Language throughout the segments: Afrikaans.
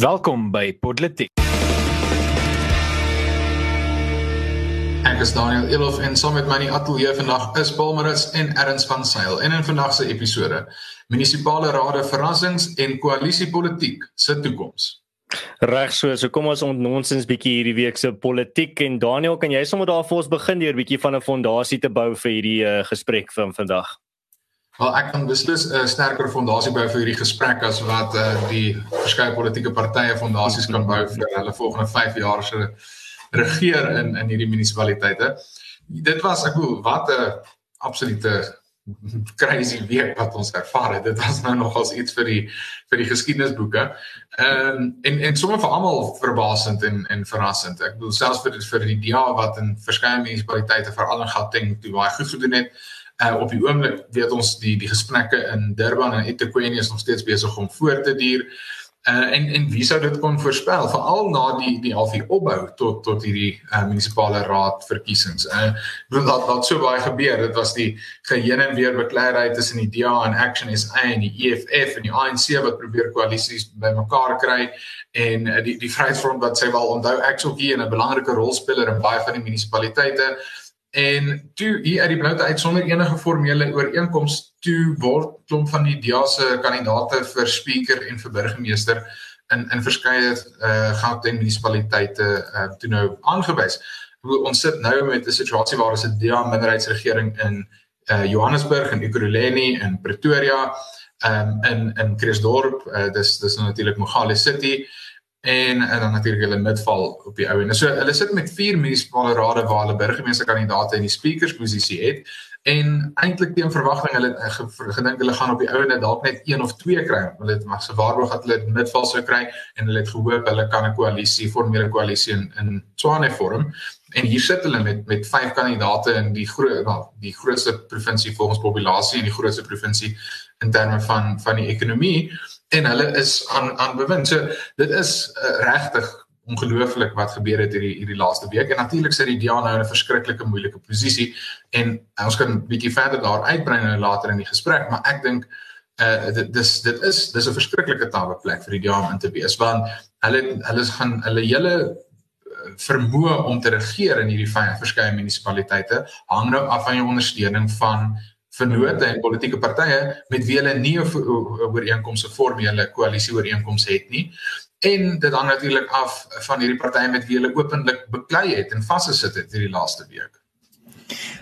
Welkom by Politiek. Ek is Daniel Elof en saam met my in die ateljee vandag is Paul Marits en Erns van Sail. En in vandag se episode, munisipale rade verrassings en koalisiepolitiek se toekoms. Reg so, so kom ons ontnonsens bietjie hierdie week se politiek en Daniel, kan jy sommer daar vir ons begin deur bietjie van 'n fondasie te bou vir hierdie uh, gesprek van vandag? Wel ek kan beslis 'n uh, sterker fondasie bou vir hierdie gesprek as wat uh, die verskeie politieke partye fondasies kan bou vir hulle volgende 5 jaar se regeer in in hierdie munisipaliteite. Dit was ek bedoel wat 'n absolute crazy week wat ons ervaar het. Dit was nou nogals iets vir die vir die geskiedenisboeke. Ehm um, en en sommer vir almal verbasend en en verrassend. Ek bedoel selfs vir vir die DA wat in verskeie munisipaliteite veral in Gauteng toe baie goed gedoen het. Uh, op die oomblik weet ons die die gesprekke in Durban en eThekwini is nog steeds besig om voort te duur. Uh, en en wie sou dit kon voorspel veral na die die halfuur opbou tot tot hierdie uh, munisipale raad verkiesings. Uh want dat dat so baie gebeur. Dit was die geheen en weer bekleierheid tussen die DA en Action SA en die EFF en die ANC wat probeer koalisies bymekaar kry en uh, die die Vryheidsfront wat sê wel onthou Axel hier 'n belangrike rolspeler in baie van die munisipaliteite en toe hier uit die bloute uit sonder enige formele ooreenkoms toe word klomp van die DEA se kandidate vir speaker en vir burgemeester in in verskeie uh Gauteng munisipaliteite uh toe nou aangewys. Ons sit nou met 'n situasie waar ons 'n DEA minderheidsregering in uh Johannesburg en Ekurhuleni en Pretoria um in in Krugersdorp uh dis dis natuurlik Mogale City en en dan natuurlik hulle midval op die ou en so hulle sit met vier munisipale rade waar hulle burgemeesterkandidaate in die speakers posisie het. En eintlik teen verwagting hulle gedink hulle gaan op die ou en dalk net een of twee kry. Hulle het maar gewaarborg dat hulle midval sou kry en hulle het gehoop hulle kan 'n koalisie formele koalisie in in Tshwane vorm. En hier sit hulle met met vyf kandidaate in die groot wel die grootste provinsie volgens populasie en die grootste provinsie in terme van van die ekonomie en hulle is aan aan bewind. So dit is uh, regtig ongelooflik wat gebeur het hierdie hierdie laaste week. En natuurlik sit die DA nou in 'n verskriklike moeilike posisie en uh, ons kan 'n bietjie verder daar uitbrei nou later in die gesprek, maar ek dink uh dit dis dit is dis 'n verskriklike tawe plek vir die DA om in te wees. Want hulle hulle gaan hulle hele vermoë om te regeer in hierdie verskeie munisipaliteite hang nou af van jou ondersteuning van vennote en politieke partye met wie hulle nie 'n ooreenkomste formele koalisie ooreenkomste het nie. En dit hang natuurlik af van hierdie partye met wie hulle openlik beklei het en vasgesit het hierdie laaste week.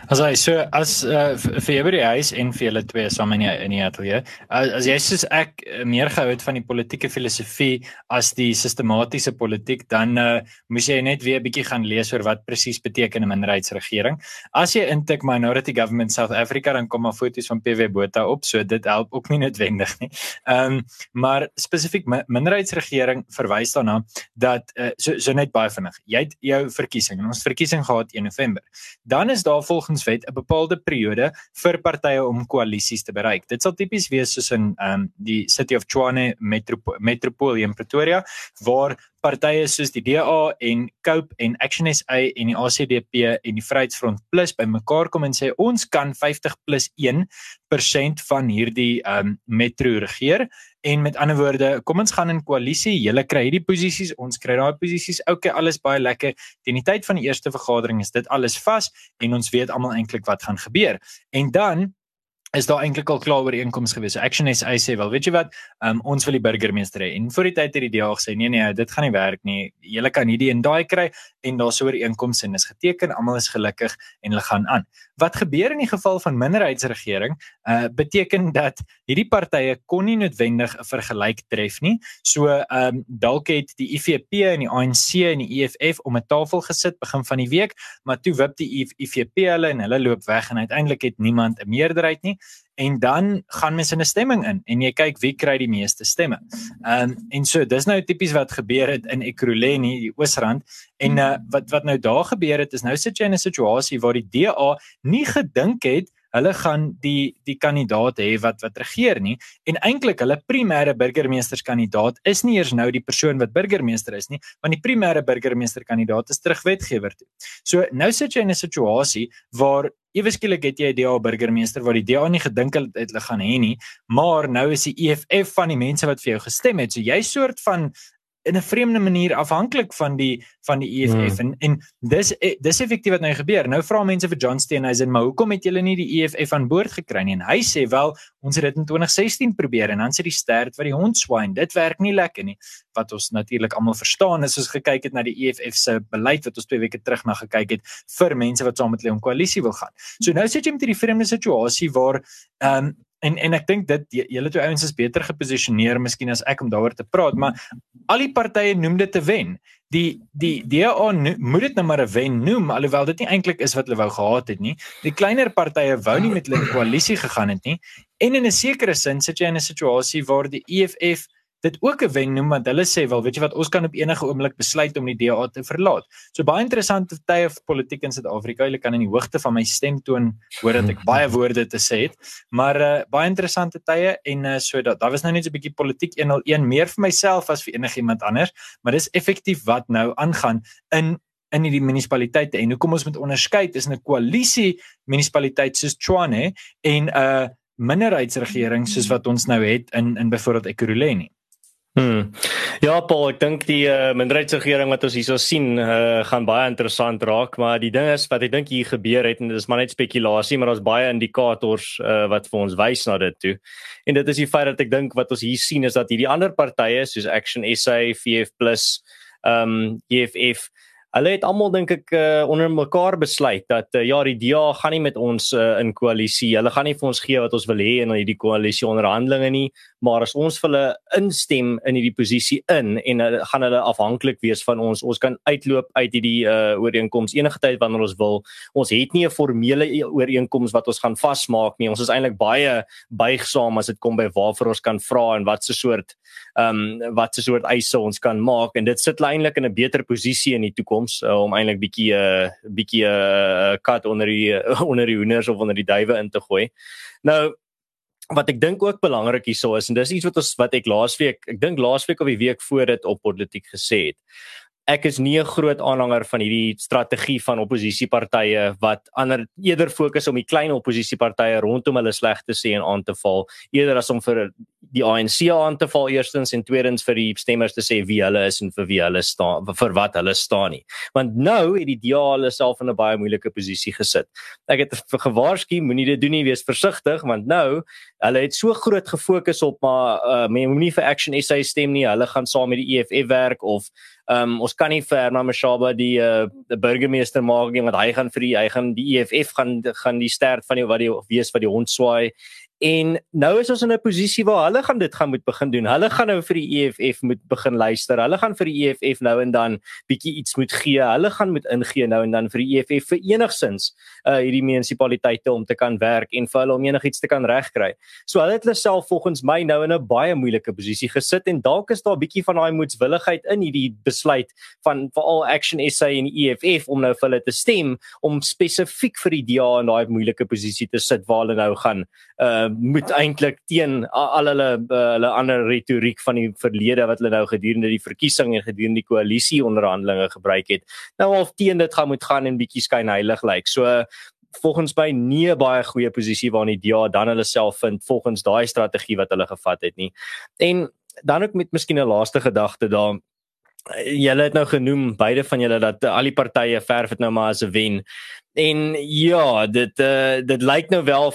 As hy so as uh, vir every huis en vir julle twee saam in die, in die atelier. As, as jy soos ek uh, meer gehou het van die politieke filosofie as die sistematiese politiek, dan uh, moes jy net weer 'n bietjie gaan lees oor wat presies beteken 'n minderheidsregering. As jy intik Minority Government South Africa dan kom maar foto's van PW Botha op, so dit help ook nie noodwendig nie. Ehm um, maar spesifiek minderheidsregering verwys daarna dat uh, so so net baie vinnig. Jy het jou verkiesing en ons verkiesing gehad 1 November. Dan is daar volgens verkiesingswet 'n bepaalde periode vir partye om koalisies te bereik. Dit sal tipies wees soos in ehm um, die City of Tshwane Metropo Metropool in Pretoria waar partye soos die DA en Cope en Action SA en die ACDP en die Vryheidsfront Plus bymekaar kom en sê ons kan 50 plus 1% van hierdie ehm um, metro regeer en met ander woorde kom ons gaan in koalisie julle kry hierdie posisies ons kry daai posisies okay alles baie lekker teen die tyd van die eerste vergadering is dit alles vas en ons weet almal eintlik wat gaan gebeur en dan is daar eintlik al klaar oor einkoms gewees. So Action SA sê wel, weet jy wat, um, ons wil die burgemeester hê. En voor die tyd het die DA gesê, nee nee, dit gaan nie werk nie. Julle kan hierdie en daai kry en daar's oor einkoms en is geteken, almal is gelukkig en hulle gaan aan. Wat gebeur in die geval van minderheidsregering, uh beteken dat hierdie partye kon nie noodwendig 'n vergelyk tref nie. So ehm um, dalk het die IFP en die ANC en die EFF om 'n tafel gesit begin van die week, maar toe wip die IFP hulle en hulle loop weg en uiteindelik het niemand 'n meerderheid nie en dan gaan mense in 'n stemming in en jy kyk wie kry die meeste stemme. Ehm um, en so dis nou tipies wat gebeur het in Ekurhuleni, die Oosrand en uh, wat wat nou daar gebeur het is nou sit jy in 'n situasie waar die DA nie gedink het hulle gaan die die kandidaat hê wat wat regeer nie en eintlik hulle primêre burgemeesterskandidaat is nie eers nou die persoon wat burgemeester is nie want die primêre burgemeesterkandidaat is terugwetgewer toe. So nou sit jy in 'n situasie waar ewe skielik het jy 'n DA burgemeester wat die DA nie gedink het hulle gaan hê nie, maar nou is die EFF van die mense wat vir jou gestem het. So jy soort van in 'n vreemde manier afhanklik van die van die EFF hmm. en en dis eh, dis effektief wat nou gebeur. Nou vra mense vir John Steenhuisen, maar hoekom het julle nie die EFF aan boord gekry nie? En hy sê wel, ons het dit in 2016 probeer en dan sê die stert wat die hond swyn, dit werk nie lekker nie. Wat ons natuurlik almal verstaan is as ons gekyk het na die EFF se beleid wat ons 2 weke terug na gekyk het vir mense wat saam met hulle 'n koalisie wil gaan. So nou sit jy met hierdie vreemde situasie waar ehm um, en en ek dink dit julle twee ouens is beter geposisioneer miskien as ek om daaroor te praat, maar al die partye noem dit 'n wen. Die die DA moet dit nou maar 'n wen noem alhoewel dit nie eintlik is wat hulle wou gehad het nie. Die kleiner partye wou nie met hulle in koalisie gegaan het nie. En in 'n sekere sin sit jy in 'n situasie waar die EFF dit ook 'n wen noem want hulle sê wel weet jy wat ons kan op enige oomblik besluit om die DA te verlaat. So baie interessante tye vir politiek in Suid-Afrika. Jy kan in die hoogte van my stemtoon hoor dat ek baie woorde te sê het, maar uh, baie interessante tye en uh, so dat daar was nou net so 'n bietjie politiek 101 meer vir myself as vir enigiemand anders, maar dis effektief wat nou aangaan in in die munisipaliteite en hoekom ons moet onderskei tussen 'n koalisie munisipaliteit soos Tshwane en 'n uh, minderheidsregering soos wat ons nou het in in byvoorbeeld Ekurhuleni. Hmm. Ja, Paul, ek dink die uh, minderheidsregering wat ons hierso sien, uh, gaan baie interessant raak, maar die ding is wat ek dink hier gebeur het en dit is maar net spekulasie, maar daar's baie indikators uh, wat vir ons wys na dit toe. En dit is die feit dat ek dink wat ons hier sien is dat hierdie ander partye soos Action SA, VF+, ehm um, EFF Hulle het almal dink ek uh, onder mekaar besluit dat uh, ja die DA gaan nie met ons uh, in koalisie. Hulle gaan nie vir ons gee wat ons wil hê in hierdie koalisie onderhandelinge nie, maar as ons vir hulle instem in hierdie posisie in en hulle gaan hulle afhanklik wees van ons. Ons kan uitloop uit hierdie uh, ooreenkoms enige tyd wanneer ons wil. Ons het nie 'n formele ooreenkoms wat ons gaan vasmaak nie. Ons is eintlik baie buigsaam as dit kom by waarvoor ons kan vra en wat se soort ehm um, wat se soort eise ons kan maak en dit sit eintlik in 'n beter posisie in die toekoms uh, om eintlik bietjie 'n uh, bietjie 'n uh, kat onder die uh, onder die hoenders of onder die duwe in te gooi. Nou wat ek dink ook belangrik hierso is en dis iets wat ons wat ek laasweek ek dink laasweek of die week voor dit op politiek gesê het ek is nie 'n groot aanhanger van hierdie strategie van oppositiepartye wat ander eerder fokus om die klein oppositiepartye rondom hulle sleg te sê en aan te val. Eerder as om vir die ANC aan te val eerstens en tweedens vir die stemmers te sê wie hulle is en vir wie hulle staan vir wat hulle staan nie. Want nou het die DA hulle self in 'n baie moeilike posisie gesit. Ek het gewaarsku moenie dit doen nie wees versigtig want nou hulle het so groot gefokus op maar uh, moenie vir Action SA stem nie. Hulle gaan saam met die EFF werk of um, ons kan nie vir Herman Mashaba die uh, die burgemeester maak nie want hy gaan vir die hy gaan die EFF gaan gaan die stert van die wat die wees wat die hond swaai En nou is ons in 'n posisie waar hulle gaan dit gaan moet begin doen. Hulle gaan nou vir die EFF moet begin luister. Hulle gaan vir die EFF nou en dan bietjie iets moet gee. Hulle gaan moet ingee nou en dan vir die EFF vir enigsins uh hierdie munisipaliteite om te kan werk en vir hulle om enigiets te kan regkry. So hulle het hulle self volgens my nou in 'n baie moeilike posisie gesit en dalk is daar bietjie van daai moedswilligheid in hierdie besluit van veral Action SA en EFF om nou vir hulle te stem om spesifiek vir die DA in daai moeilike posisie te sit waar hulle nou gaan uh moet eintlik teen al hulle uh, hulle ander retoriek van die verlede wat hulle nou gedurende die verkiesing en gedurende die koalisie onderhandelinge gebruik het nou al teen dit gaan moet gaan en bietjie skyn heilig lyk like. so volgens my nie 'n baie goeie posisie waarin die DA dan hulle self vind volgens daai strategie wat hulle gevat het nie en dan ook met miskien 'n laaste gedagte daar Julle het nou genoem beide van julle dat al die partye verf dit nou maar as 'n wen. En ja, dit uh dit lyk nou wel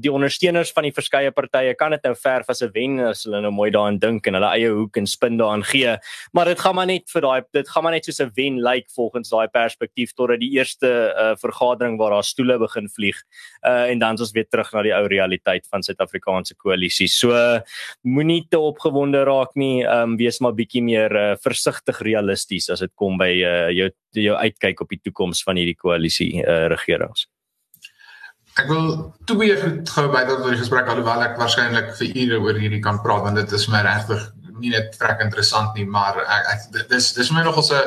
die ondersteuners van die verskeie partye kan dit nou verf as 'n wen as hulle nou mooi daaraan dink en hulle eie hoek en spin daaraan gee. Maar dit gaan maar net vir daai dit gaan maar net soos 'n wen lyk volgens daai perspektief totdat die eerste uh vergadering waar daar stoele begin vlieg. Uh en dan is ons weer terug na die ou realiteit van Suid-Afrikaanse koalisie. So moenie te opgewonde raak nie. Um wees maar bietjie meer uh, versigtig realisties as dit kom by uh jou jou uitkyk op die toekoms van hierdie koalisie uh, regerings. Ek wil twee goed gou bydrae tot die gesprek alhoewel ek waarskynlik vir ure oor hierdie kan praat want dit is my regtig nie net trek interessant nie maar ek, ek dis dis vir my nogal 'n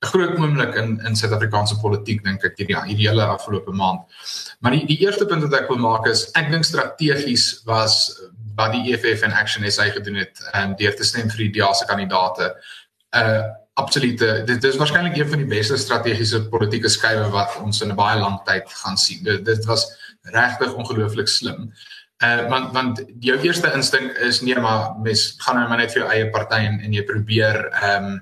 'n groot oomblik in in Suid-Afrikaanse politiek dink ek hierdie hierdie hele afgelope maand. Maar die die eerste punt wat ek wil maak is ek dink strategies was wat die EFF en Action SA gedoen het en um, deur te stem vir die DA se kandidaate. Uh absolute dit is waarskynlik een van die beste strategiese politieke skuwe wat ons in 'n baie lang tyd gaan sien. Dit dit was regtig ongelooflik slim. Uh want want jou eerste instink is nee maar mens gaan nou maar net vir jou eie party en en jy probeer ehm um,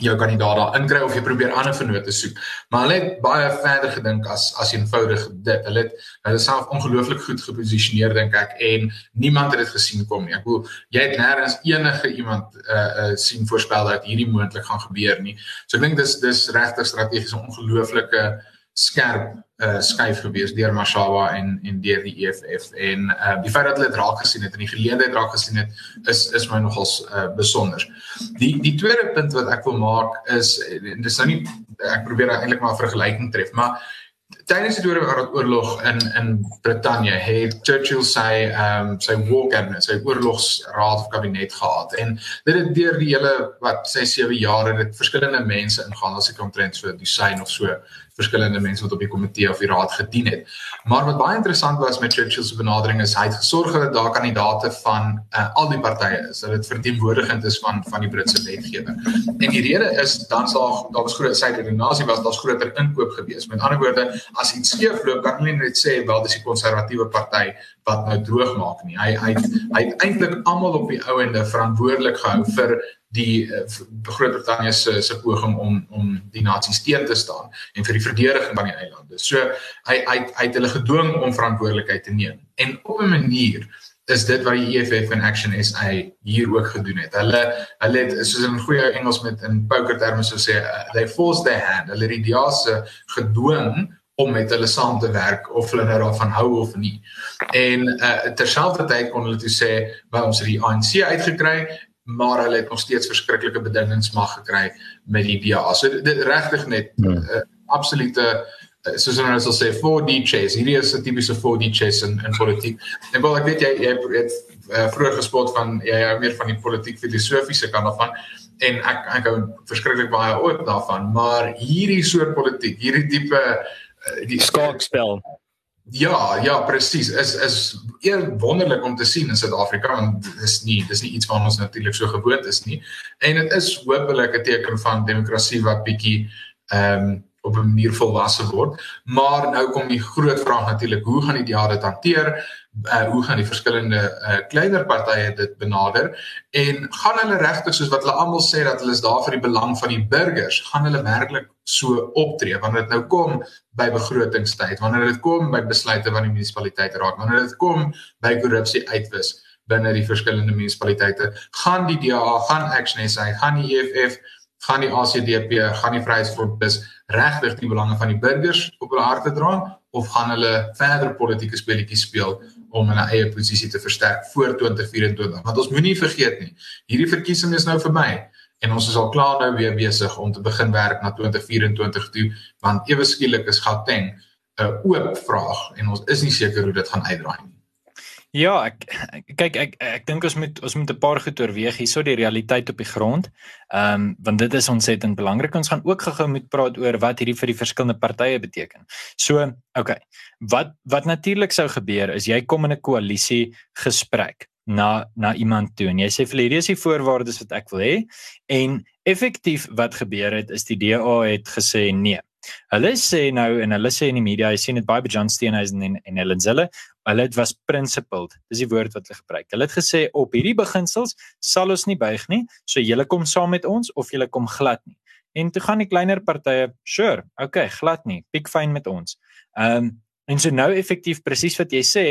jou kandidaat daar inkry of jy probeer ander vennote soek. Maar hulle het baie verder gedink as as eenvoudig dit. Hulle het hulle self ongelooflik goed geposisioneer dink ek en niemand het dit gesien kom nie. Ek bedoel jy het nêrens enige iemand uh uh sien voorspel dat hierdie moontlik gaan gebeur nie. So ek dink dis dis regtig strategies 'n ongelooflike skerp uh skuif gewees deur Mashaba en en deur die EFF en uh die feit dat hulle dit raak gesien het en die geleentheid raak gesien het is is my nogals uh besonder. Die die tweede punt wat ek wil maak is en dis nou nie ek probeer eintlik maar 'n vergelyking tref, maar tydens die Tweede Wêreldoorlog in in Brittanje het Churchill sy ehm um, sy war cabinet, sy oorlogsraad of kabinet gehad en dit het deur die hele wat sy 7 jaar het verskillende mense ingaan as ek omtrent so die sein of so verskillende mense wat op die komitee of die raad gedien het. Maar wat baie interessant was met Churchill se benadering is hy het gesorg dat daar kandidaate van uh, al die partye is, dat dit verteenwoordigend is van van die Britse wetgewer. En die rede is dan sal daar was groot sy redenasie was daar's groter inkoop gewees. Met ander woorde, as iets skeefloop, kan hulle net sê wel dis die konservatiewe party wat nou droog maak nie. Hy hy hy het eintlik almal op die ou ende verantwoordelik gehou vir die uh, Groot-Brittanje se se poging om om die nasies teen te staan en vir die verdediging van die eilande. So hy hy hy het hulle gedwing om verantwoordelikheid te neem. En op 'n manier is dit wat die EFF en Action SA hier ook gedoen het. Hulle hulle het soos in goeie Engels met in poker terme sou sê uh, they forced their hand. Hulle het die DA se gedwing om met hulle saam te werk of hulle nou daarvan hou of nie. En uh, terselfdertyd kon hulle toe sê, "Wel ons het die ANC uitgekry, maar hulle het nog steeds verskriklike bedingings mag gekry met die DA." So dit regtig net 'n uh, uh, absolute uh, soos ons nou sal sê 4D chess. Hierdie is 'n tipiese 4D chess in in politiek. En wel ek weet jy jy het uh, vroeër gespot van jy hou meer van die politiek filosofiese kant af van en ek ek hou verskriklik baie ook daarvan, maar hierdie soort politiek, hierdie tipe die skaakspel. Ja, ja, presies. Is is eer wonderlik om te sien in Suid-Afrika want dis nie dis nie iets wat ons natuurlik so gewoond is nie. En dit is hopelik 'n teken van demokrasie wat bietjie ehm um, op 'n manier volwasse word. Maar nou kom die groot vraag natuurlik, hoe gaan die DA dit hanteer? Uh, hoe gaan die verskillende uh, kleiner partye dit benader en gaan hulle regtig soos wat hulle almal sê dat hulle is daar vir die belang van die burgers gaan hulle werklik so optree wanneer dit nou kom by begrotingstyd wanneer dit kom by besluite van die munisipaliteit raak wanneer dit kom by korrupsie uitwis binne die verskillende munisipaliteite gaan die DA gaan Action SA gaan die EFF gaan die ACDP gaan die Vryheidsfront bis regtig die belange van die burgers op hulle harte dra of gaan hulle verder politieke speletjies speel om hulle eie posisie te versterk voor 2024 want ons moenie vergeet nie hierdie verkiesing is nou verby en ons is al klaar nou weer besig om te begin werk na 2024 toe want ewe skielik is Gauteng 'n oop vraag en ons is nie seker hoe dit gaan uitdraai nie Ja, ek kyk ek ek, ek dink ons moet ons moet 'n paar goed oorweeg hierso die realiteit op die grond. Ehm um, want dit is ontsettend belangrik. Ons gaan ook gou-gou moet praat oor wat hierdie vir die verskillende partye beteken. So, okay. Wat wat natuurlik sou gebeur is jy kom in 'n koalisie gesprek na na iemand toe en jy sê vir hierdie is die voorwaardes wat ek wil hê en effektief wat gebeur het is die DA het gesê nee. Hulle sê nou en hulle sê in die media, jy sien dit baie by John Steenhuisen en en Helen Zille, hulle het was principled. Dis die woord wat hulle gebruik. Hulle het gesê op hierdie beginsels sal ons nie buig nie, so julle kom saam met ons of julle kom glad nie. En toe gaan die kleiner partye, sure, okay, glad nie. Pick fine met ons. Ehm um, en so nou effektief presies wat jy sê,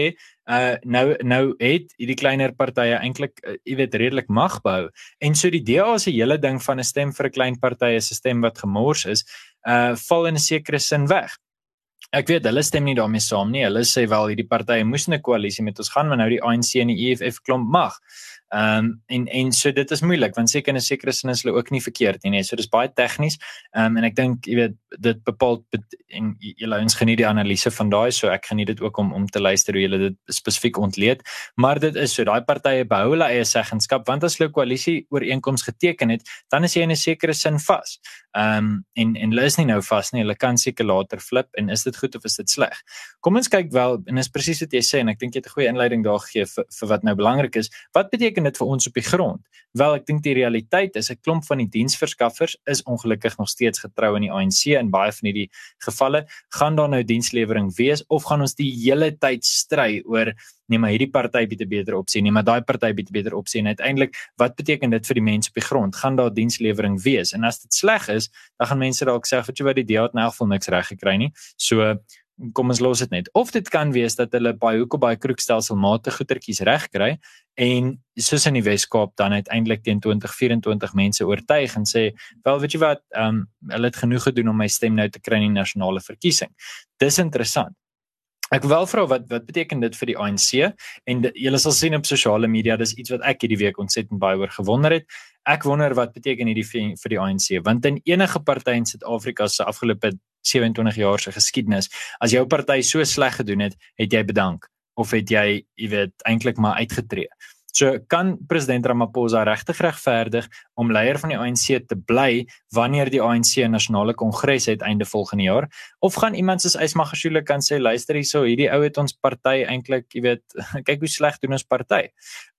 uh nou nou het hierdie kleiner partye eintlik uh, jy weet redelik mag bou. En so die DA se hele ding van 'n stem vir 'n klein party is 'n stem wat gemors is uh val in 'n sekere sin weg. Ek weet hulle stem nie daarmee saam nie. Hulle sê wel hierdie partye moes 'n koalisie met ons gaan, maar nou die ANC en die EFF klomp mag. Ehm um, en en so dit is moeilik want seker in 'n sekere sin is hulle ook nie verkeerd nie. Nee. So dis baie tegnies. Ehm um, en ek dink jy weet dit bepaal en julle ons geniet die analise van daai so ek geniet dit ook om om te luister hoe julle dit spesifiek ontleed. Maar dit is so daai partye behou hulle eie seggenskap want as hulle koalisie ooreenkoms geteken het, dan is jy in 'n sekere sin vas. Ehm um, en en hulle is nie nou vas nie. Hulle kan seker later flip en is dit goed of is dit sleg? Kom ons kyk wel en is presies wat jy sê en ek dink jy het 'n goeie inleiding daar gegee vir vir wat nou belangrik is. Wat beteken beteken dit vir ons op die grond? Wel, ek dink die realiteit is 'n klomp van die diensverskaffers is ongelukkig nog steeds getrou aan die ANC in baie van hierdie gevalle. Gaan daar nou dienslewering wees of gaan ons die hele tyd stry oor nee, maar hierdie party bied 'n beter opsie, nee, maar daai party bied 'n beter opsie en uiteindelik wat beteken dit vir die mense op die grond? Gaan daar dienslewering wees? En as dit sleg is, dan gaan mense dalk sê, "Wat jy wat die DA het in elk geval niks reg gekry nie." So kom ons los dit net. Of dit kan wees dat hulle baie hoekom baie kroekstelselmate goedertjies regkry en soos in die Wes-Kaap dan uiteindelik teen 2024 mense oortuig en sê, "Wel, weet jy wat, ehm um, hulle het genoeg gedoen om my stem nou te kry in die nasionale verkiesing." Dis interessant. Ek wil vra wat wat beteken dit vir die ANC en julle sal sien op sosiale media dis iets wat ek hierdie week ontsettend baie oor gewonder het. Ek wonder wat beteken hierdie vir die ANC want in enige party in Suid-Afrika se afgelope 27 jaar se geskiedenis. As jou party so sleg gedoen het, het jy bedank of het jy, jy weet, eintlik maar uitgetree. So kan president Ramaphosa regtig regverdig om leier van die ANC te bly wanneer die ANC 'n nasionale kongres het einde volgende jaar of gaan iemand soos Ysmagashule kan sê luister hierso hierdie ou het ons party eintlik jy weet kyk hoe sleg doen ons party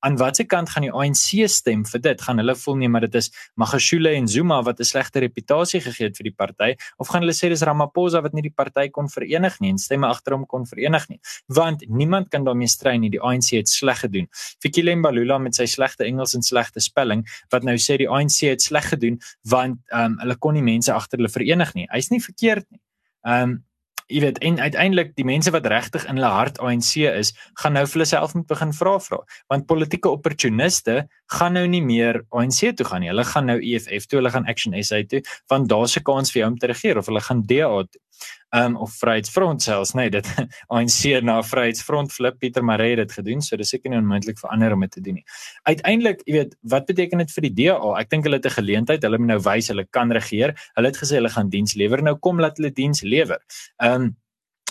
aan watter kant gaan die ANC stem vir dit? Gaan hulle voel nee, maar dit is Magashule en Zuma wat 'n slegte reputasie gegee het vir die party of gaan hulle sê dis Ramaphosa wat nie die party kon verenig nie en stemme agter hom kon verenig nie? Want niemand kan daarmee stry nie. Die ANC het sleg gedoen. Fikile Mbalula met sy slegte Engels en slegte spelling wat nou sê die ANC het sleg gedoen want ehm um, hulle kon nie mense agter hulle verenig nie. Hy's nie verkeerd nie. Ehm um, jy weet en uiteindelik die mense wat regtig in hulle hart ANC is, gaan nou vir hulle self moet begin vra vra. Want politieke opportuniste gaan nou nie meer ANC toe gaan nie. Hulle gaan nou EFF toe, hulle gaan Action SA toe, want daar's 'n kans vir jou om te regeer of hulle gaan DA toe. Um of Vryheidsfront selfs, nee, dit ANC na Vryheidsfront flip Pieter Maree dit gedoen, so dis seker nie onmoontlik vir ander om dit te doen nie. Uiteindelik, jy weet, wat beteken dit vir die DA? Ek dink hulle het 'n geleentheid, hulle moet nou wys hulle kan regeer. Hulle het gesê hulle gaan diens lewer. Nou kom laat hulle diens lewer. Um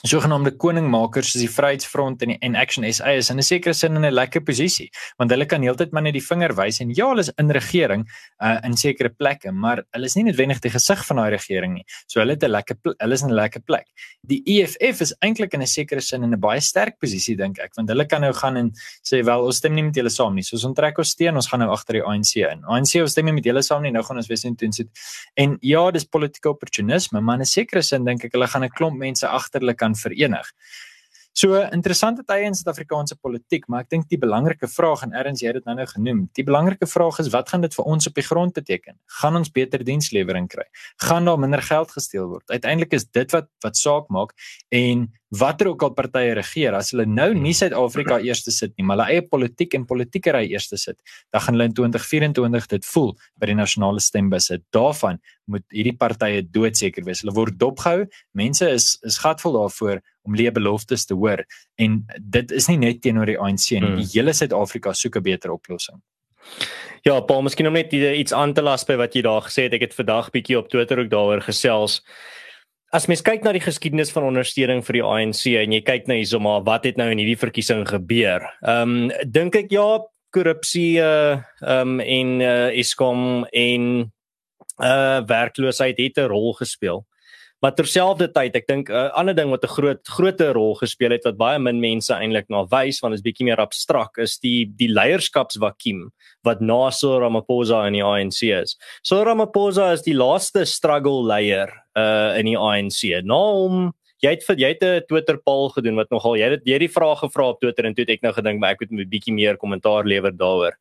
sogenaamde koningmakers soos die Vryheidsfront en die en Action SA is in 'n sekere sin in 'n lekker posisie want hulle kan heeltyd maar net die vinger wys en ja hulle is in regering uh, in sekere plekke maar hulle is nie noodwendig die gesig van daai regering nie. So hulle het 'n lekker hulle is in 'n lekker plek. Die EFF is eintlik in 'n sekere sin in 'n baie sterk posisie dink ek want hulle kan nou gaan en sê wel ons stem nie met julle saam nie. So ons onttrek ons steun ons gaan nou agter die ANC in. ANC ons stem nie met julle saam nie. Nou gaan ons weer sien toe sit en ja dis politieke opportunisme maar in 'n sekere sin dink ek hulle gaan 'n klomp mense agter hulle kan verenig. So interessante tye in Suid-Afrikaanse politiek, maar ek dink die belangrike vraag en erns jy het dit nou nou genoem. Die belangrike vraag is wat gaan dit vir ons op die grond beteken? Gaan ons beter dienslewering kry? Gaan daar minder geld gesteel word? Uiteindelik is dit wat wat saak maak en watter ook al partye regeer, as hulle nou nie Suid-Afrika eerste sit nie, maar hulle eie politiek en politiekery eerste sit, dan gaan hulle in 2024 dit voel by die nasionale stembus. Daarvan moet hierdie partye doodseker wees. Hulle word dopgehou. Mense is is gatvol daarvoor om leë beloftes te hoor en dit is nie net teenoor die ANC nie. Hmm. Die hele Suid-Afrika soek 'n beter oplossing. Ja, Paul, miskien om net iets aan te las by wat jy daar gesê het. Ek het vandag bietjie op Twitter ook daaroor gesels. As mens kyk na die geskiedenis van ondersteuning vir die ANC en jy kyk na hierso maar wat het nou in hierdie verkiesing gebeur. Ehm um, dink ek ja, korrupsie uh ehm um, en uh Eskom en uh werkloosheid het 'n rol gespeel. Maar terselfdertyd, ek dink 'n uh, ander ding wat 'n groot groter rol gespeel het wat baie min mense eintlik na wys want dit is bietjie meer abstrakt is die die leierskapsvakuum wat na Cyril Ramaphosa in die ANC is. Cyril Ramaphosa is die laaste struggle leier uh in die ANC. Na hom jy het jy het 'n Twitter poll gedoen wat nogal jy het jy het die vraag gevra op Twitter en toe het ek nou gedink maar ek moet 'n bietjie meer kommentaar lewer daaroor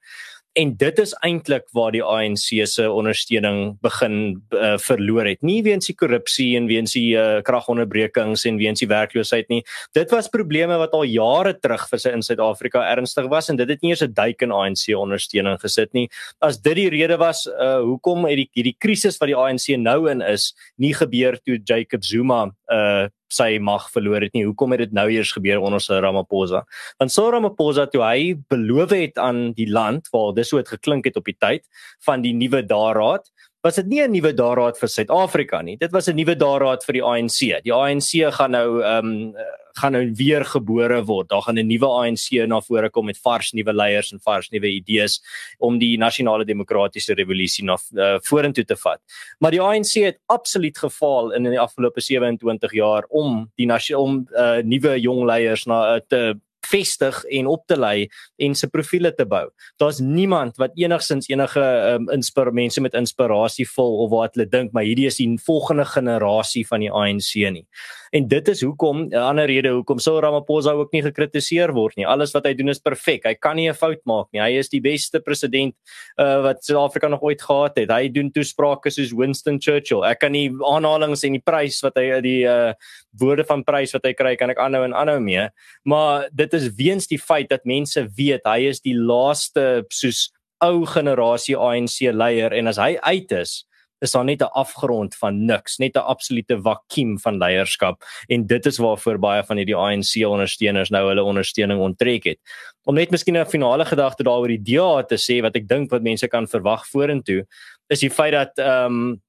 en dit is eintlik waar die ANC se ondersteuning begin uh, verloor het. Nie weens die korrupsie en weens die uh, kragonderbrekings en weens die werkloosheid nie. Dit was probleme wat al jare terug vir sy in Suid-Afrika ernstig was en dit het nie eens 'n duik in ANC ondersteuning gesit nie. As dit die rede was uh, hoekom het die hierdie krisis wat die ANC nou in is nie gebeur toe Jacob Zuma uh sy mag verloor het nie. Hoekom het dit nou eers gebeur onder Cyril Ramaphosa? Want Cyril Ramaphosa toe hy beloof het aan die land waar dis so het geklink het op die tyd van die nuwe daarraad, was dit nie 'n nuwe daarraad vir Suid-Afrika nie. Dit was 'n nuwe daarraad vir die ANC. Die ANC gaan nou ehm um, gaan nou weer gebore word. Daar gaan 'n nuwe ANC na vore kom met vars nuwe leiers en vars nuwe idees om die nasionale demokratiese revolusie na uh, vorentoe te vat. Maar die ANC het absoluut gefaal in die afgelope 27 jaar om die om uh, nuwe jong leiers na uh, te vestig en op te lei en se profile te bou. Daar's niemand wat enigsins enige um, inspirasie mense met inspirasie vol of wat hulle dink maar hierdie is die volgende generasie van die ANC nie. En dit is hoekom 'n ander rede hoekom Cyril Ramaphosa ook nie gekritiseer word nie. Alles wat hy doen is perfek. Hy kan nie 'n fout maak nie. Hy is die beste president uh, wat Suid-Afrika nog ooit gehad het. Hy doen toesprake soos Winston Churchill. Ek kan nie aanhalings en die prys wat hy die uh, woorde van prys wat hy kry kan ek aanhou en aanhou mee. Maar dit is weens die feit dat mense weet hy is die laaste soos ou generasie ANC leier en as hy uit is is daar net 'n afgrond van niks, net 'n absolute vakuum van leierskap en dit is waarvoor baie van hierdie ANC ondersteuners nou hulle ondersteuning onttrek het. Om net miskien 'n finale gedagte daaroor die DA te sê wat ek dink wat mense kan verwag vorentoe is die feit dat ehm um,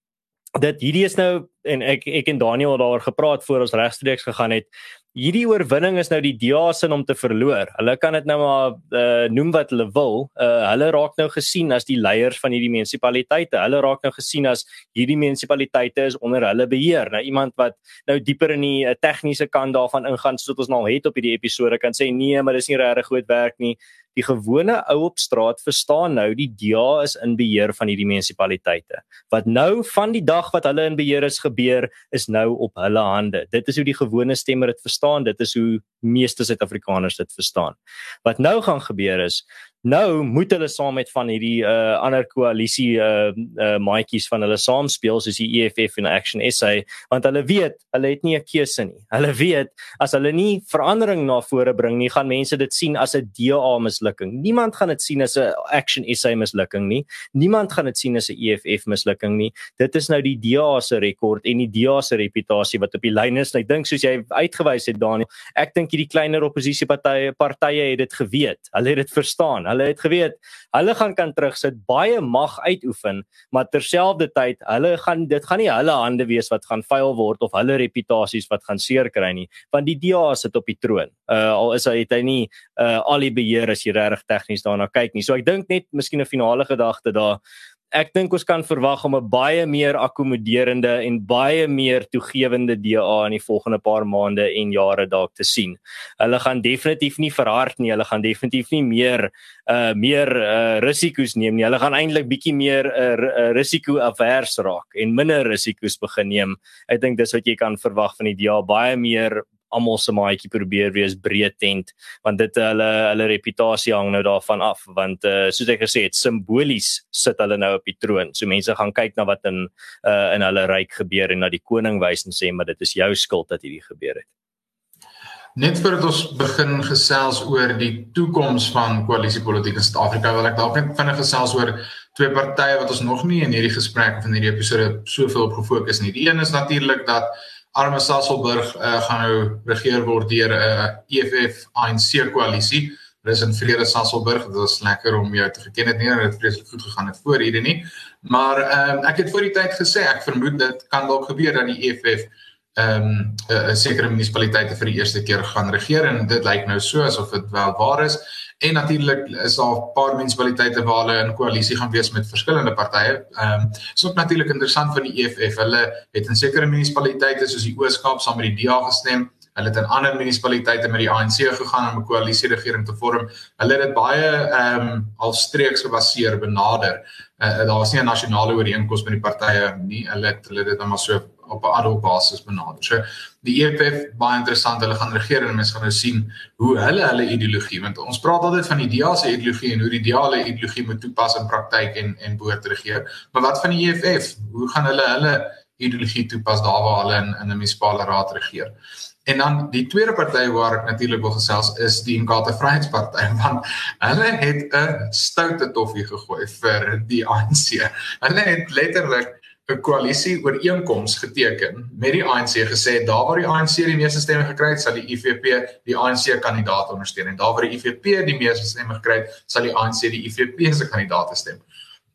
dat hierdie is nou en ek ek en Daniel daaroor gepraat voor ons regstreeks gegaan het hierdie oorwinning is nou die DA se om te verloor. Hulle kan dit nou maar uh, noem wat hulle wil. Uh, hulle raak nou gesien as die leiers van hierdie munisipaliteite. Hulle raak nou gesien as hierdie munisipaliteite is onder hulle beheer. Nou iemand wat nou dieper in die uh, tegniese kant daarvan ingaan soos ons nou het op hierdie episode kan sê nee, maar dis nie regtig goed werk nie. Die gewone ou op straat verstaan nou die DA is in beheer van hierdie munisipaliteite. Wat nou van die dag wat hulle in beheer is gebeur, is nou op hulle hande. Dit is hoe die gewone stemmer dit verstaan, dit is hoe meeste Suid-Afrikaners dit verstaan. Wat nou gaan gebeur is Nou moet hulle saam met van hierdie uh ander koalisie uh uh maatjies van hulle saam speel soos die EFF en Action SA want hulle weet hulle het nie 'n keuse nie. Hulle weet as hulle nie verandering na vore bring nie, gaan mense dit sien as 'n DA mislukking. Niemand gaan dit sien as 'n Action SA mislukking nie. Niemand gaan dit sien as 'n EFF mislukking nie. Dit is nou die DA se rekord en die DA se reputasie wat op die lyn is. Ek dink soos jy uitgewys het Daniel, ek dink hierdie kleiner oppositiepartye partye het dit geweet. Hulle het dit verstaan. Hulle het geweet hulle gaan kan terugsit, baie mag uitoefen, maar terselfdertyd hulle gaan dit gaan nie hulle hande wees wat gaan vuil word of hulle reputasies wat gaan seer kry nie, want die DA sit op die troon. Uh al is hy het hy nie uh al die beheer as jy regtig tegnies daarna kyk nie. So ek dink net miskien 'n finale gedagte daar ek dink ons kan verwag om 'n baie meer akkommoderende en baie meer toegewende DA in die volgende paar maande en jare dalk te sien. Hulle gaan definitief nie verhard nie, hulle gaan definitief nie meer uh meer uh risiko's neem nie. Hulle gaan eintlik bietjie meer 'n uh, uh, risiko afvers raak en minder risiko's begin neem. Ek dink dis wat jy kan verwag van die DA, baie meer almal se maatjie probeer wees breed tent want dit hulle hulle reputasie hang nou daarvan af want uh, soos ek gesê het simbolies sit hulle nou op die troon so mense gaan kyk na wat in uh, in hulle ryk gebeur en na die koning wys en sê maar dit is jou skuld dat hierdie gebeur het Net voordat ons begin gesels oor die toekoms van koalisiepolitiek in Suid-Afrika, wil ek dalk net vinnig gesels oor twee partye wat ons nog nie in hierdie gesprek of in hierdie episode soveel op gefokus nie. Die een is natuurlik dat arme Sasolburg uh, gaan nou regeer word deur 'n uh, EFF ANC koalisie. Dit is in Vrede Sasolburg. Dit was lekker om jou te geken het nie. Dit het vreeslik goed gegaan het voor hierdie nie. Maar ehm um, ek het voor die tyd gesê ek vermoed dit kan dalk gebeur dat die EFF ehm um, 'n uh, sekere munisipaliteite vir die eerste keer gaan regeer en dit lyk nou so asof dit wel waar is. En natuurlik is daar 'n paar munisipaliteite waar hulle in koalisie gaan wees met verskillende partye. Ehm um, is ook natuurlik interessant van die EFF. Hulle het in sekere munisipaliteite soos die Oos-Kaap saam met die DA gestem. Hulle het in ander munisipaliteite met die ANC gegaan om 'n koalisie regering te vorm. Hulle het dit baie ehm um, al streeks gebaseer benader. Uh, daar was nie 'n nasionale ooreenkoms met die partye nie. Hulle het hulle dit dan maar so op 'n ad hoc basis benader. So die EFF baie interessant. Hulle gaan regeer en mense gaan nou sien hoe hulle hulle ideologie want ons praat altyd van die DA se ideologie en hoe die DA hulle ideologie moet toepas in praktyk en en behoort te regeer. Maar wat van die EFF? Hoe gaan hulle hulle ideologie toepas daar waar hulle in in 'n munisipale raad regeer? En dan die tweede party waar ek natuurlik wil gesels is die Inkatha Vryheidsparty want hulle het 'n stoute toffie gegooi vir die ANC. Hulle het letterlik 'n koalisie ooreenkoms geteken met die ANC gesê daar waar die ANC die meeste stemme gekry het, sal die IFP die ANC kandidaat ondersteun en daar waar die IFP die meeste stemme gekry het, sal die ANC die IFP se kandidaat stem.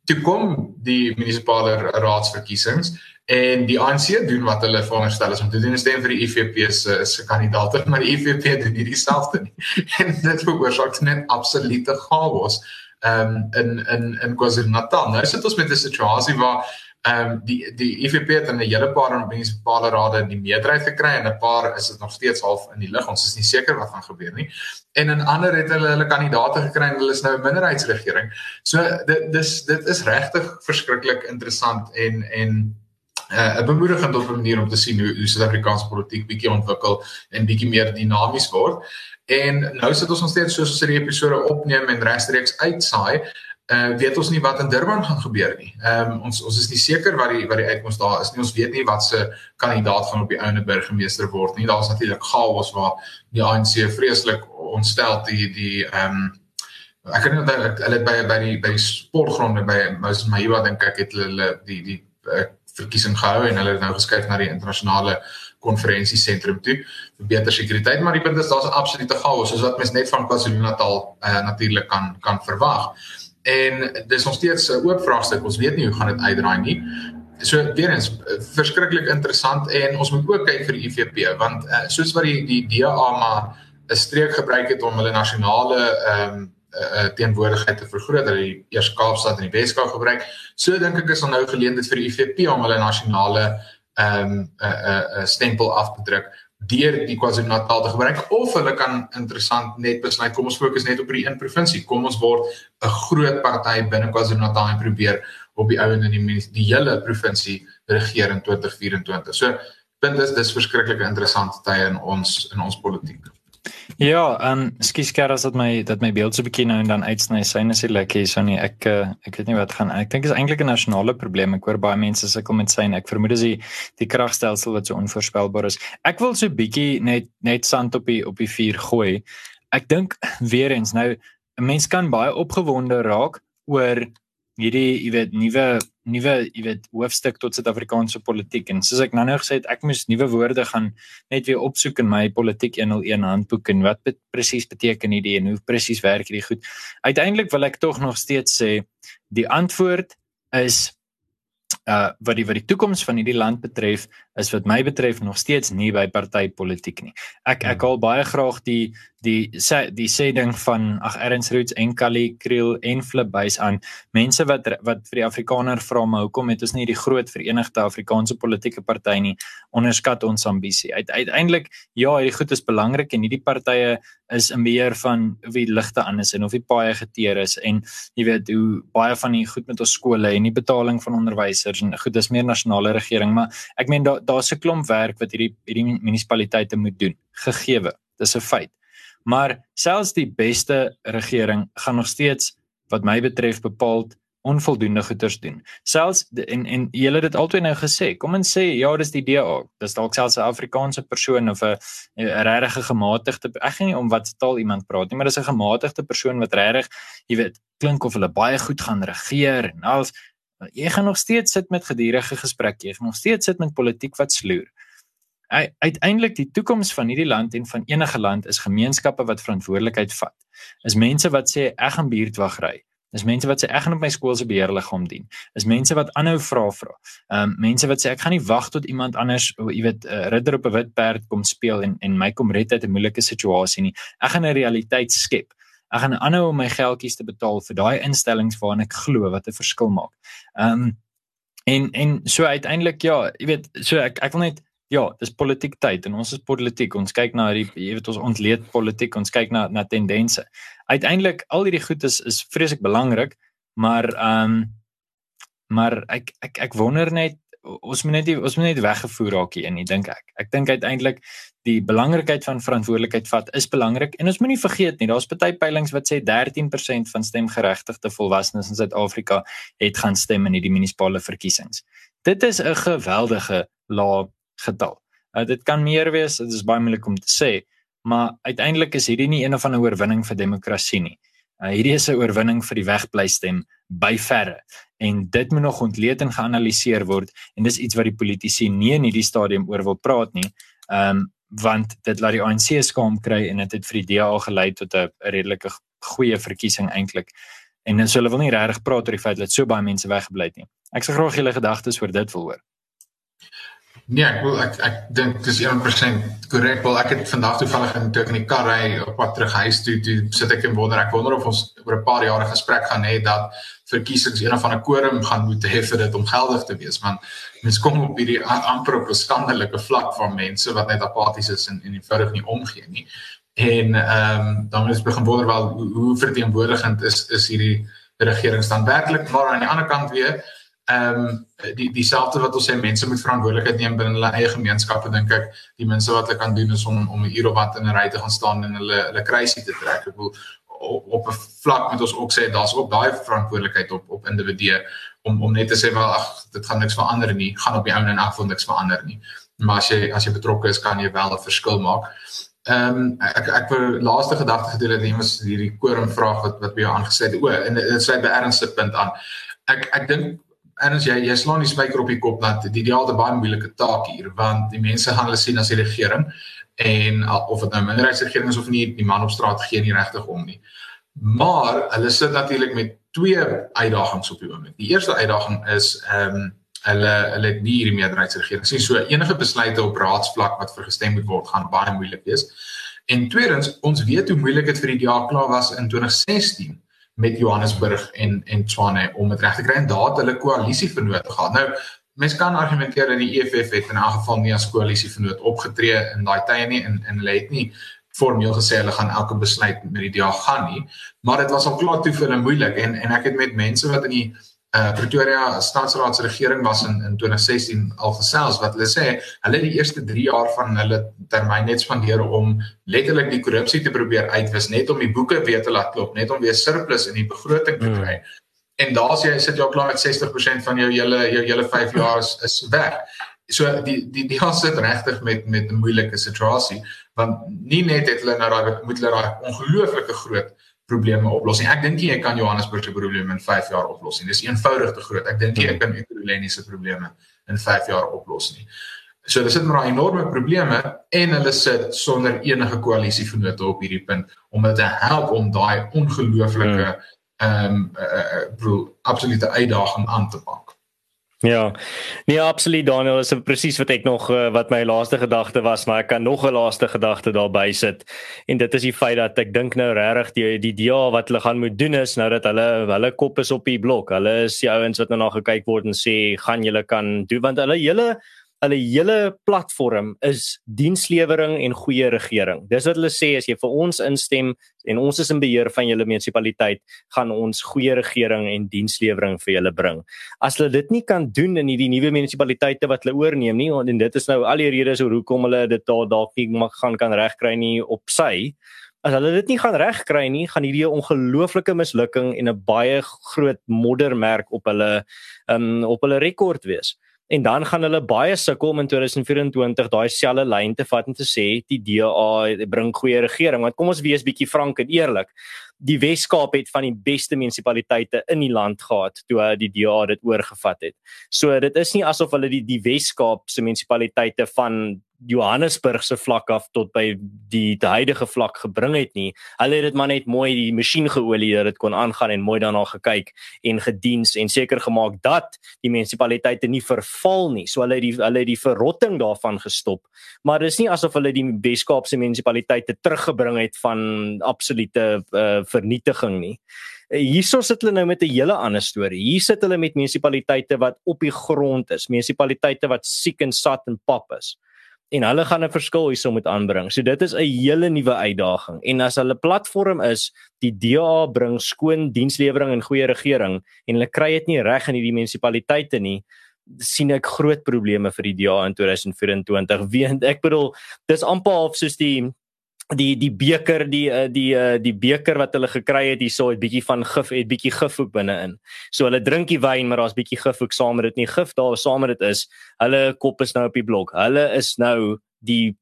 Toe kom die munisipale raadsverkiesings en die ANC doen wat hulle veronderstel is om te doen, stem vir die IFP se se kandidaat, maar die IFP doen nie dieselfde nie. En dit veroorsaak net absolute chaos um, in in in KwaZulu-Natal. Nou sit ons met 'n situasie waar Ehm um, die die IFP het in 'n hele paar munisipale rade die meerderheid gekry en 'n paar is dit nog steeds half in die lug. Ons is nie seker wat gaan gebeur nie. En in ander het hulle hulle kandidaate gekry en hulle is nou 'n minderheidsregering. So dit dis dit is regtig verskriklik interessant en en uh, 'n bemoedigende op 'n manier om te sien hoe hoe Suid-Afrikaanse politiek bietjie ontwikkel en bietjie meer dinamies word. En nou sit ons nog steeds soos ons hierdie episode opneem en regstreeks uitsaai. Uh weet ons nie wat in Durban gaan gebeur nie. Ehm um, ons ons is nie seker wat die wat die uitkoms daar is nie. Ons weet nie wat se kandidaat gaan op die ouene burgemeester word nie. Daar's natuurlik chaos waar die ANC vreeslik ontstel die die ehm um, ek kan nie hulle by by die by die sportgronde by Moses Maiwa dink ek het hulle die die uh, verkiesing gehou en hulle het nou geskuif na die internasionale konferensiesentrum toe vir beter sekuriteit maar die punt is daar's 'n absolute chaos soos wat mens net van KwaZulu-Natal uh, natuurlik kan kan verwag. En dis nog steeds 'n oop vraagstuk. Ons weet nie hoe gaan dit uitdraai nie. So weer eens verskriklik interessant en ons moet ook kyk vir die IFP want uh, soos wat die die DA maar 'n streek gebruik het om hulle nasionale ehm um, uh, teenwoordigheid te vergroot dat die eers Kaapstad en die Weskaap gebruik. So dink ek is dan nou geleentheid vir die IFP om hulle nasionale ehm um, 'n uh, uh, uh, stempel af te druk deur die KwaZulu-Natal te gebruik of hulle kan interessant net besluit kom ons fokus net op die een provinsie. Kom ons word 'n groot party binne KwaZulu-Natal en probeer op die ou en in die die hele provinsie regeer in 2024. So punt is dis verskriklik interessante tye in ons in ons politiek. Ja, ehm um, skus Gerard dat my dat my beeld so 'n bietjie nou en dan uitsny. Syne is lekker hier so nie. Ek uh, ek weet nie wat gaan. Ek dink is eintlik 'n nasionale probleem. Ek hoor baie mense sukkel met syne. Ek vermoed dis die die kragstelsel wat so onvoorspelbaar is. Ek wil so 'n bietjie net net sand op die op die vuur gooi. Ek dink weer eens nou 'n mens kan baie opgewonde raak oor hierdie jy weet nuwe nuwe jy weet hoofstuk tot Suid-Afrikaanse politiek en soos ek nou nou gesê het ek moes nuwe woorde gaan net weer opsoek in my politiek 101 handboek en wat bet, presies beteken hierdie en hoe presies werk hierdie goed. Uiteindelik wil ek tog nog steeds sê die antwoord is uh wat die wat die toekoms van hierdie land betref is wat my betref nog steeds nie by partytetiek nie. Ek ek haal baie graag die die sê die sê ding van ag Erns Roots en Kali Kriel en Flipbuys aan mense wat wat vir die Afrikaner vra maar hoekom het ons nie die groot verenigde Afrikaanse politieke party nie onderskat ons ambisie. Uit, uiteindelik ja, hierdie goed is belangrik en hierdie partye is in beheer van wie ligte aan is en of die paaie geteer is en jy weet hoe baie van die goed met ons skole en die betaling van onderwysers en goed dis meer nasionale regering maar ek meen daar daar's 'n klomp werk wat hierdie hierdie munisipaliteite moet doen gegeewe dis 'n feit maar selfs die beste regering gaan nog steeds wat my betref bepaald onvoldoende goeders doen. Selfs en en julle het dit altyd nou gesê. Kom en sê ja, dis die DA. Dis dalk selfs 'n Afrikaanse persoon of 'n regtige gematigde ek gaan nie om wat taal iemand praat nie, maar dis 'n gematigde persoon wat regtig, jy weet, klink of hulle baie goed gaan regeer en alles. Jy gaan nog steeds sit met gedurende gesprekke. Jy gaan nog steeds sit met politiek wat sloer uiteindelik die toekoms van hierdie land en van enige land is gemeenskappe wat verantwoordelikheid vat. Is mense wat sê ek gaan buurtwag ry. Is mense wat sê ek gaan op my skool se beheerliggaam dien. Is mense wat aanhou vra vra. Ehm um, mense wat sê ek gaan nie wag tot iemand anders, jy weet, 'n uh, ridder op 'n wit perd kom speel en en my kom red uit 'n moeilike situasie nie. Ek gaan 'n realiteit skep. Ek gaan aanhou om my geldjies te betaal vir daai instellings waarna ek glo wat 'n verskil maak. Ehm um, en en so uiteindelik ja, jy weet, so ek ek wil net ja, dis politiek tyd en ons is politiek. Ons kyk na die jy weet ons ontleed politiek, ons kyk na na tendense. Uiteindelik al hierdie goed is is vreeslik belangrik, maar ehm um, maar ek ek ek wonder net ons moet net ons moet net weggevoer raak hier in, dink ek. Ek dink uiteindelik die belangrikheid van verantwoordelikheid vat is belangrik en ons moenie vergeet nie, daar's baie peilings wat sê 13% van stemgeregtigde volwassenes in Suid-Afrika het gaan stem in hierdie munisipale verkiesings. Dit is 'n geweldige lae getal. Uh, dit kan meer wees, dit is baie moeilik om te sê, maar uiteindelik is hierdie nie een of ander oorwinning vir demokrasie nie. Uh, hierdie is 'n oorwinning vir die wegbleistem by verre en dit moet nog ontleed en geanaliseer word en dis iets wat die politici nie in hierdie stadium oor wil praat nie. Ehm um, want dit laat die ANC skaam kry en dit het vir die DA gelei tot 'n redelike goeie verkiesing eintlik. En hulle wil nie regtig praat oor die feit dat so baie mense weggebly het nie. Ek sê graag julle gedagtes oor dit wil hoor. Nee, ek wil ek ek dink dis 100% korrek. Wel ek het vandag toevallig in toe in die kar ry op pad terug huis toe, toe sit ek en wonder, ek wonder of ons oor 'n paar jare gesprek gaan hê dat verkiesings een van 'n quorum gaan moet hê vir dit om geldig te wees, want mens kom op hierdie amper op 'n skandelike vlak van mense wat net apaties is en en eenvoudig nie omgee nie. En ehm um, dan is begin wonder wel hoe, hoe verteenwoordigend is is hierdie regering staan werklik, maar aan die ander kant weer ehm um, die dieselfde wat ons sê mense moet verantwoordelikheid neem binne hulle eie gemeenskappe dink ek die minste wat hulle kan doen is om om 'n uur of wat in 'n ry te gaan staan en hulle hulle kruisie te trek. Ek wil op, op 'n vlak moet ons ook sê daar's ook daai verantwoordelikheid op op individue om om net te sê wel ag dit gaan niks verander nie, gaan op die ou en af van niks verander nie. Maar as jy as jy betrokke is kan jy wel 'n verskil maak. Ehm um, ek ek wou laaste gedagte gedeel het iemand hierdie quorum vraag wat wat by jou aangesê het. O, en dit sluit by ernstige punt aan. Ek ek dink Ernst jy jy slaan die spyker op die kop dat die ideaal te baie moeilike taak hier want die mense gaan hulle sien as die regering en of dit nou minderheidsregering is of nie die man op straat gee nie regtig om nie. Maar hulle sit natuurlik met twee uitdagings op die oomblik. Die eerste uitdaging is ehm um, hulle hulle het nie hierdie meerderheidsregering sien so enige besluite op raadsvlak wat vergestem moet word gaan baie moeilik wees. En tweedens, ons weet hoe moeilik dit vir die DA klaar was in 2016 met Johannesburg en en Tshwane om dit reg te kry en daar het hulle koalisie vernoot gehad. Nou mense kan argumenteer dat die EFF het in 'n geval nie as koalisie vernoot opgetree in daai tye nie en en hulle het nie formeel gesê hulle gaan elke besluit met die DA gaan nie, maar dit was al klaar toe vir hulle moeilik en en ek het met mense wat in die uh, Pretoria staatsraadsregering was in in 2016 al gesels wat hulle sê hulle het die eerste 3 jaar van hulle termyn net spandeer om letterlik die korrupsie te probeer uitwis net om die boeke weer te laat klop net om weer surplus in die begroting te hmm. kry. Hmm. En daar's jy sit al klaar met 60% van jou hele jou hele 5 jaar is, is weg. So die die die gaan sit regtig met met 'n moeilike situasie want nie net het hulle nou daai moet hulle daai ongelooflike groot probleme oplos nie. Ek dink jy kan Johannesburg se probleme in 5 jaar oplos nie. Dis eenvoudig te groot. Ek dink jy kan Ekurhuleni se probleme in 5 jaar oplos nie. So hulle sit met daai enorme probleme en hulle sit sonder enige koalisie vennote op hierdie punt om hulle te help om daai ongelooflike hmm. ehm um, uh, uh, uh, absolute uitdaging aan te pak. Ja. Nee, absoluut Daniel, dis presies wat ek nog uh, wat my laaste gedagte was, maar ek kan nog 'n laaste gedagte daarby sit. En dit is die feit dat ek dink nou regtig die die dia wat hulle gaan moet doen is nou dat hulle hulle kop is op die blok. Hulle is die ouens wat nou na gekyk word en sê gaan julle kan doen want hulle hele hulle hele platform is dienslewering en goeie regering. Dis wat hulle sê as jy vir ons instem en ons is in beheer van julle munisipaliteit, gaan ons goeie regering en dienslewering vir julle bring. As hulle dit nie kan doen in hierdie nuwe munisipaliteite wat hulle oorneem nie, en dit is nou al die redes hoekom hulle dit dalk nie gaan kan regkry nie op sy As hulle dit nie gaan regkry nie, gaan hierdie 'n ongelooflike mislukking en 'n baie groot moddermerk op hulle um op hulle rekord wees en dan gaan hulle baie sukkel om in 2024 daai selfde lyn te vat en te sê die DA bring goeie regering. Want kom ons wees bietjie frank en eerlik. Die Weskaap het van die beste munisipaliteite in die land gehad toe die DA dit oorgevat het. So dit is nie asof hulle die die Weskaap se munisipaliteite van Johannesburg se vlak af tot by die, die huidige vlak gebring het nie. Hulle het dit maar net mooi die masjien geolie dat dit kon aangaan en mooi daarna gekyk en gediens en seker gemaak dat die munisipaliteite nie verval nie. So hulle het die hulle het die verrotting daarvan gestop. Maar dis nie asof hulle die Weskaapse munisipaliteite teruggebring het van absolute uh, vernietiging nie. Eh, hierso sit hulle nou met 'n hele ander storie. Hier sit hulle met munisipaliteite wat op die grond is, munisipaliteite wat siek en sat en pap is en hulle gaan 'n verskil hierso moet aanbring. So dit is 'n hele nuwe uitdaging. En as hulle platform is, die DA bring skoon dienslewering en goeie regering en hulle kry dit nie reg in hierdie munisipaliteite nie, sien ek groot probleme vir die DA in 2024. Weend ek bedoel, dis amper half soos die die die beker die eh, die eh, die beker wat hulle gekry het hierso het bietjie van gif het bietjie gif ook binne-in. So hulle drink die wyn maar daar's bietjie gif ook saam met dit nie gif daar saam met dit is. Hulle kop is nou op die blok. Hulle is nou die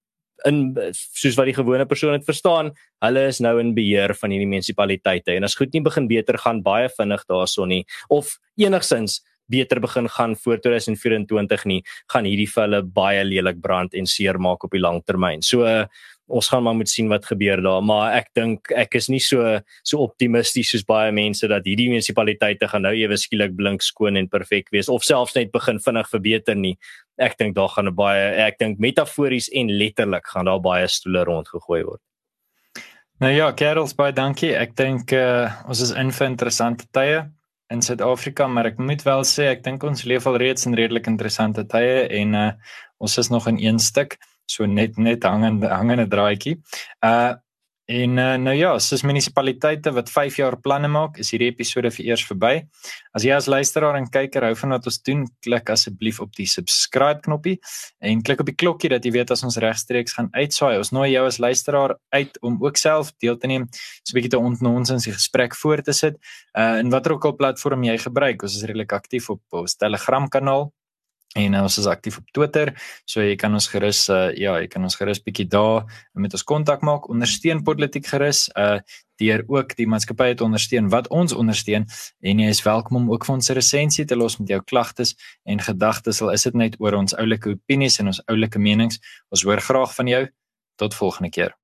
in soos wat die gewone persoon dit verstaan, hulle is nou in beheer van hierdie munisipaliteite en as goed nie begin beter gaan baie vinnig daarson nie of enigsins beter begin gaan voor 2024 nie, gaan hierdie vir hulle baie lelik brand en seermaak op die lang termyn. So uh, ons gaan maar moet sien wat gebeur daar maar ek dink ek is nie so so optimisties soos baie mense dat hierdie munisipaliteite gaan nou ewe skielik blink skoon en perfek wees of selfs net begin vinnig verbeter nie ek dink daar gaan 'n baie ek dink metafories en letterlik gaan daar baie stoele rondgegooi word. Nou ja, Kerels baie dankie. Ek dink uh, ons is in vir interessante tye in Suid-Afrika, maar ek moet wel sê ek dink ons leef al reeds in redelik interessante tye en uh, ons is nog in een stuk so net net hangende hangende draadjie. Uh En uh, nou ja, soos munisipaliteite wat 5 jaar planne maak, is hierdie episode vir eers verby. As jy as luisteraar en kyker hou van wat ons doen, klik asseblief op die subscribe knoppie en klik op die klokkie dat jy weet as ons regstreeks gaan uitsaai. Ons nooi jou as luisteraar uit om ook self deel te neem, so 'n bietjie te ontnonsens die gesprek voort te sit. Uh en watter ook al platform jy gebruik, ons is redelik aktief op ons Telegram kanaal en ons is aktief op Twitter so jy kan ons gerus uh, ja jy kan ons gerus bietjie daar met ons kontak maak. Ondersteun politiek gerus uh deur ook die maatskappy te ondersteun wat ons ondersteun. En jy is welkom om ook vir ons 'n resensie te los met jou klagtes en gedagtes al is dit net oor ons oulike opinies en ons oulike menings. Ons hoor graag van jou. Tot volgende keer